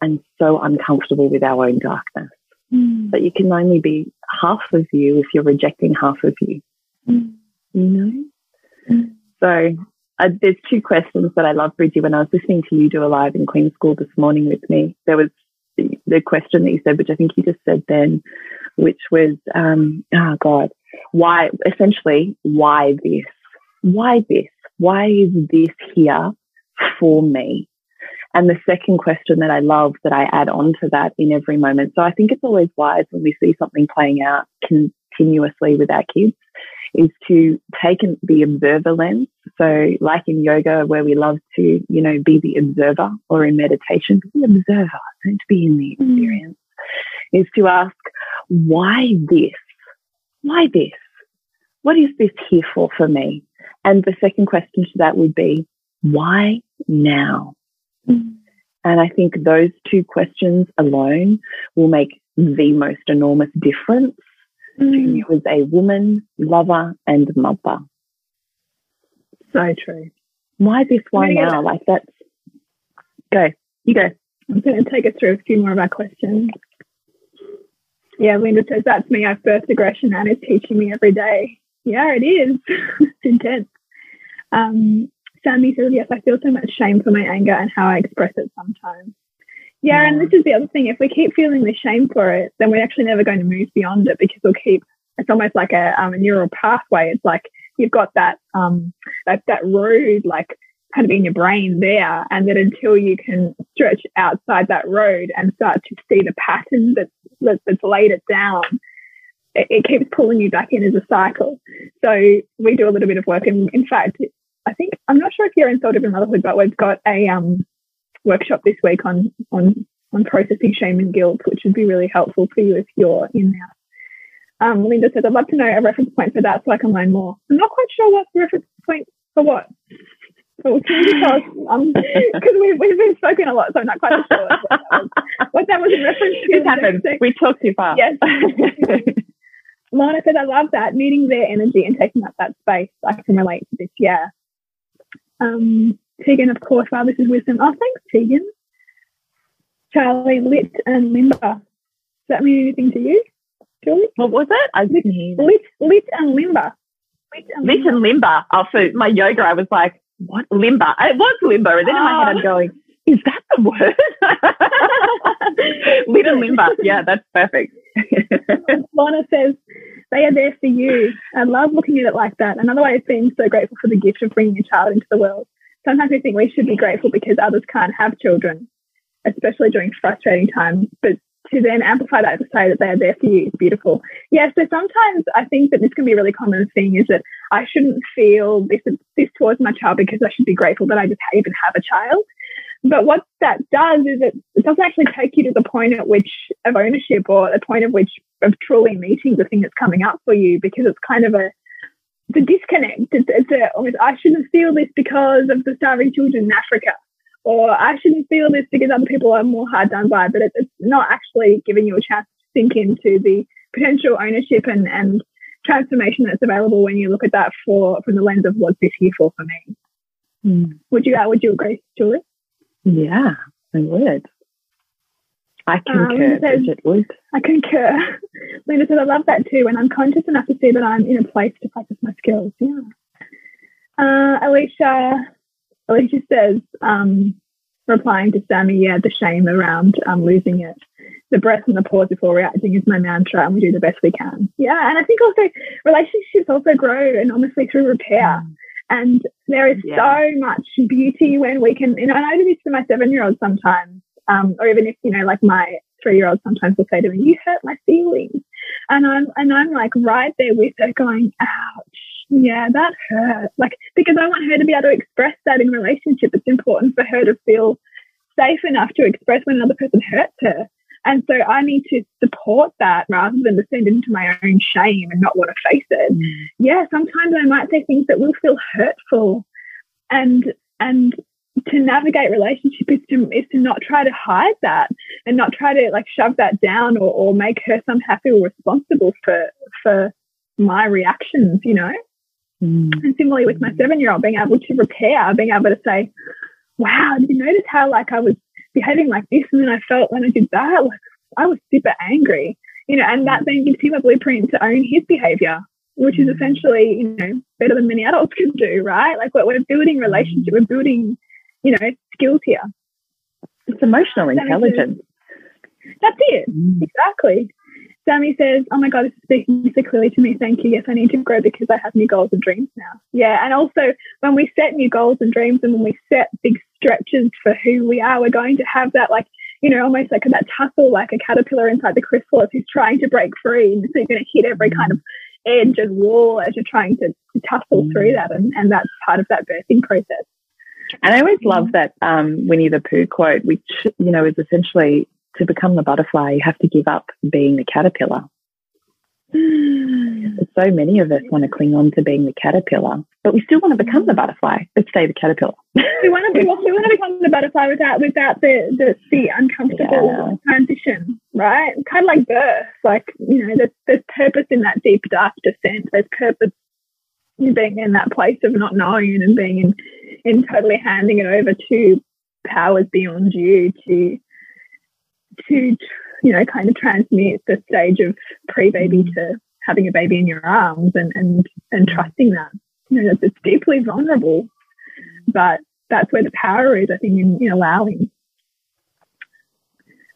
and so uncomfortable with our own darkness. Mm. But you can only be half of you if you're rejecting half of you. Mm. You know? Mm. So uh, there's two questions that I love, Bridgie. When I was listening to you do a live in Queen's School this morning with me, there was the, the question that you said, which I think you just said then, which was, um, oh God, why, essentially, why this? Why this? Why is this here for me? And the second question that I love that I add on to that in every moment. So I think it's always wise when we see something playing out continuously with our kids is to take the observer lens. So like in yoga where we love to, you know, be the observer or in meditation, be the observer, don't be in the mm. experience, mm. is to ask, why this? Why this? What is this here for for me? And the second question to that would be, why now? Mm. And I think those two questions alone will make the most enormous difference mm. to you as a woman, lover, and mother. So true. Why this why now? Like that's go. You go. I'm going to take us through a few more of our questions. Yeah, Linda says, that's me. I've birthed aggression and it's teaching me every day. Yeah, it is. *laughs* it's intense. Um, Sammy says, yes, I feel so much shame for my anger and how I express it sometimes. Yeah, yeah, and this is the other thing. If we keep feeling the shame for it, then we're actually never going to move beyond it because we'll keep, it's almost like a, um, a neural pathway. It's like you've got that, um, that, that road, like kind of in your brain there. And that until you can stretch outside that road and start to see the pattern that's, that's laid it down, it, keeps pulling you back in as a cycle. So we do a little bit of work. And in fact, I think, I'm not sure if you're in Soul Driven Motherhood, but we've got a um, workshop this week on, on, on processing shame and guilt, which would be really helpful for you if you're in there. Um, Linda says, I'd love to know a reference point for that so I can learn more. I'm not quite sure what's the reference point for what. So can you tell us, um, *laughs* because we've, we've been spoken a lot, so I'm not quite sure what that was, what that was in reference to. It happened. We talked too far. Yes. *laughs* Lana says, I love that, needing their energy and taking up that space. I can relate to this, yeah. Um, Tegan, of course, wow, this is wisdom. Oh, thanks, Tegan. Charlie, lit and limber. Does that mean anything to you, Julie? What was it? I didn't hear. Lit, lit and limber. Lit and lit limber. And limber. Oh, for my yoga, I was like, what limber? It was limber. And then oh. in my head, I'm ah. going, is that the word? *laughs* lit and limber. Yeah, that's perfect. *laughs* Lana says, they are there for you. I love looking at it like that. Another way of being so grateful for the gift of bringing a child into the world. Sometimes we think we should be grateful because others can't have children, especially during frustrating times. But to then amplify that to say that they are there for you is beautiful. Yeah, so sometimes I think that this can be a really common thing is that I shouldn't feel this, this towards my child because I should be grateful that I just even have a child. But what that does is it, it doesn't actually take you to the point at which of ownership or the point of which of truly meeting the thing that's coming up for you because it's kind of a the disconnect. It's, it's a, almost I shouldn't feel this because of the starving children in Africa, or I shouldn't feel this because other people are more hard done by. But it, it's not actually giving you a chance to think into the potential ownership and and transformation that's available when you look at that for from the lens of what's this here for for me. Mm. Would you uh, would you agree, Julie? Yeah, I would. I concur, um, Bridget would. I concur. *laughs* Linda said, I love that too. And I'm conscious enough to see that I'm in a place to practice my skills. Yeah. Uh, Alicia, Alicia says, um, replying to Sammy, yeah, the shame around um, losing it. The breath and the pause before reacting is my mantra, and we do the best we can. Yeah, and I think also relationships also grow enormously through repair. Mm. And there is yeah. so much beauty when we can, you know, and I do this to my seven year old sometimes, um, or even if, you know, like my three year old sometimes will say to me, You hurt my feelings. And I'm and I'm like right there with her going, Ouch, yeah, that hurt. Like because I want her to be able to express that in relationship. It's important for her to feel safe enough to express when another person hurts her. And so I need to support that rather than descend into my own shame and not want to face it. Mm. Yeah, sometimes I might say things that will feel hurtful. And and to navigate relationship is to is to not try to hide that and not try to like shove that down or, or make her somehow feel responsible for for my reactions, you know? Mm. And similarly with my seven year old being able to repair, being able to say, Wow, did you notice how like I was behaving like this. And then I felt when I did that, like I was super angry, you know, and that then gives him a blueprint to own his behavior, which is essentially, you know, better than many adults can do, right? Like we're building relationship, we're building, you know, skills here. It's emotional intelligence. That's it. Mm. Exactly. Sammy says, Oh my God, this is speaking so clearly to me. Thank you. Yes, I need to grow because I have new goals and dreams now. Yeah. And also, when we set new goals and dreams and when we set big stretches for who we are, we're going to have that, like, you know, almost like that tussle, like a caterpillar inside the chrysalis who's trying to break free. And so you're going to hit every kind of edge and wall as you're trying to, to tussle through that. And, and that's part of that birthing process. And I always love that um, Winnie the Pooh quote, which, you know, is essentially to become the butterfly, you have to give up being the caterpillar. So many of us want to cling on to being the caterpillar, but we still want to become the butterfly, but stay the caterpillar. *laughs* we want to be, we want to become the butterfly without without the the, the uncomfortable yeah. transition, right? Kind of like birth, like you know, there's there's purpose in that deep dark descent. There's purpose in being in that place of not knowing and being in in totally handing it over to powers beyond you to to, you know, kind of transmute the stage of pre-baby mm. to having a baby in your arms and, and, and trusting that. You know, it's deeply vulnerable, but that's where the power is, I think, in, in allowing.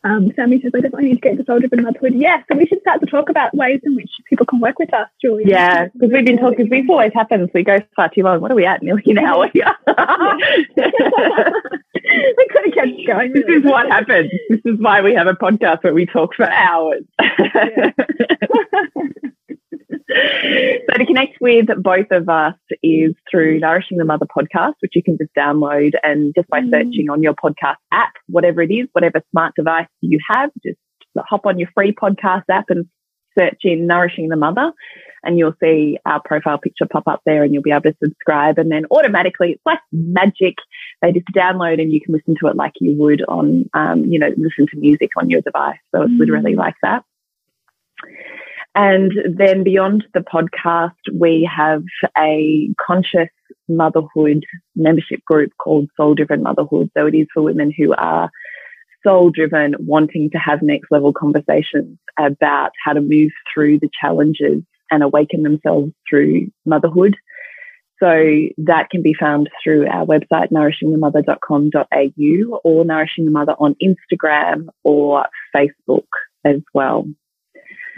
Um, Sammy says, I definitely need to get to soul driven motherhood. Yeah, so we should start to talk about ways in which people can work with us, Julie. Yeah, because we've been talking, because this always happens. We go far too long. What are we at? Nearly an hour here. We could have kept going. This is what happens. This is why we have a podcast where we talk for hours. *laughs* so to connect with both of us is through Nourishing the Mother podcast, which you can just download and just by mm. searching on your podcast app, whatever it is, whatever smart device you have, just hop on your free podcast app and search in Nourishing the Mother and you'll see our profile picture pop up there and you'll be able to subscribe and then automatically it's like magic. They just download and you can listen to it like you would on, um, you know, listen to music on your device. So it's mm. literally like that. And then beyond the podcast, we have a conscious motherhood membership group called Soul Driven Motherhood. So it is for women who are soul driven, wanting to have next level conversations about how to move through the challenges and awaken themselves through motherhood. So that can be found through our website, nourishingthemother.com.au or Nourishing the Mother on Instagram or Facebook as well.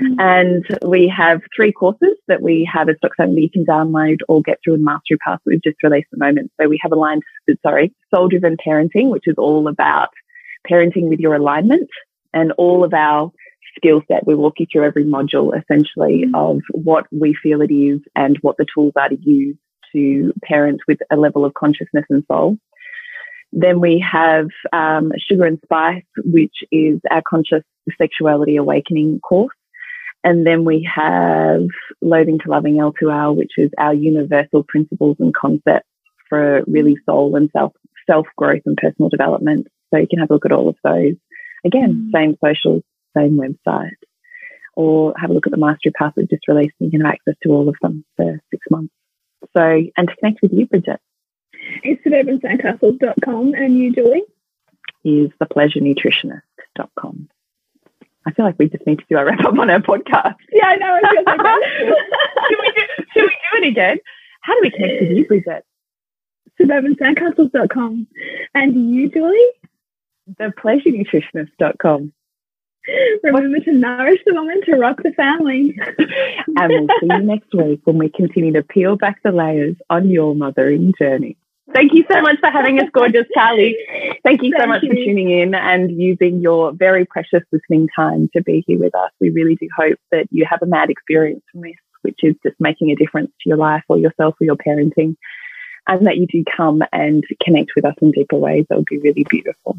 Mm-hmm. And we have three courses that we have as stock that you can download or get through a mastery pass that we've just released at the moment. So we have aligned, sorry, soul driven parenting, which is all about parenting with your alignment and all of our skill set. We walk you through every module essentially mm-hmm. of what we feel it is and what the tools are to use to parent with a level of consciousness and soul. Then we have um, Sugar and Spice, which is our conscious sexuality awakening course. And then we have Loathing to Loving L2L, which is our universal principles and concepts for really soul and self self growth and personal development. So you can have a look at all of those. Again, mm. same socials, same website. Or have a look at the Mastery Pass we just released and you can have access to all of them for six months. So, and to connect with you, Bridget. It's suburbansandcastles.com and you, Julie? Is thepleasurenutritionist.com. I feel like we just need to do a wrap up on our podcast. Yeah, I know. I feel like *laughs* should, we do, should we do it again? How do we connect with you, Bridget? Suburbansandcastles.com. And you, Julie? Thepleasurenutritionist.com. Remember to nourish the woman to rock the family. *laughs* and we'll see you next week when we continue to peel back the layers on your mothering journey. Thank you so much for having us, gorgeous Charlie. Thank you so Thank much you. for tuning in and using your very precious listening time to be here with us. We really do hope that you have a mad experience from this, which is just making a difference to your life or yourself or your parenting, and that you do come and connect with us in deeper ways. That would be really beautiful.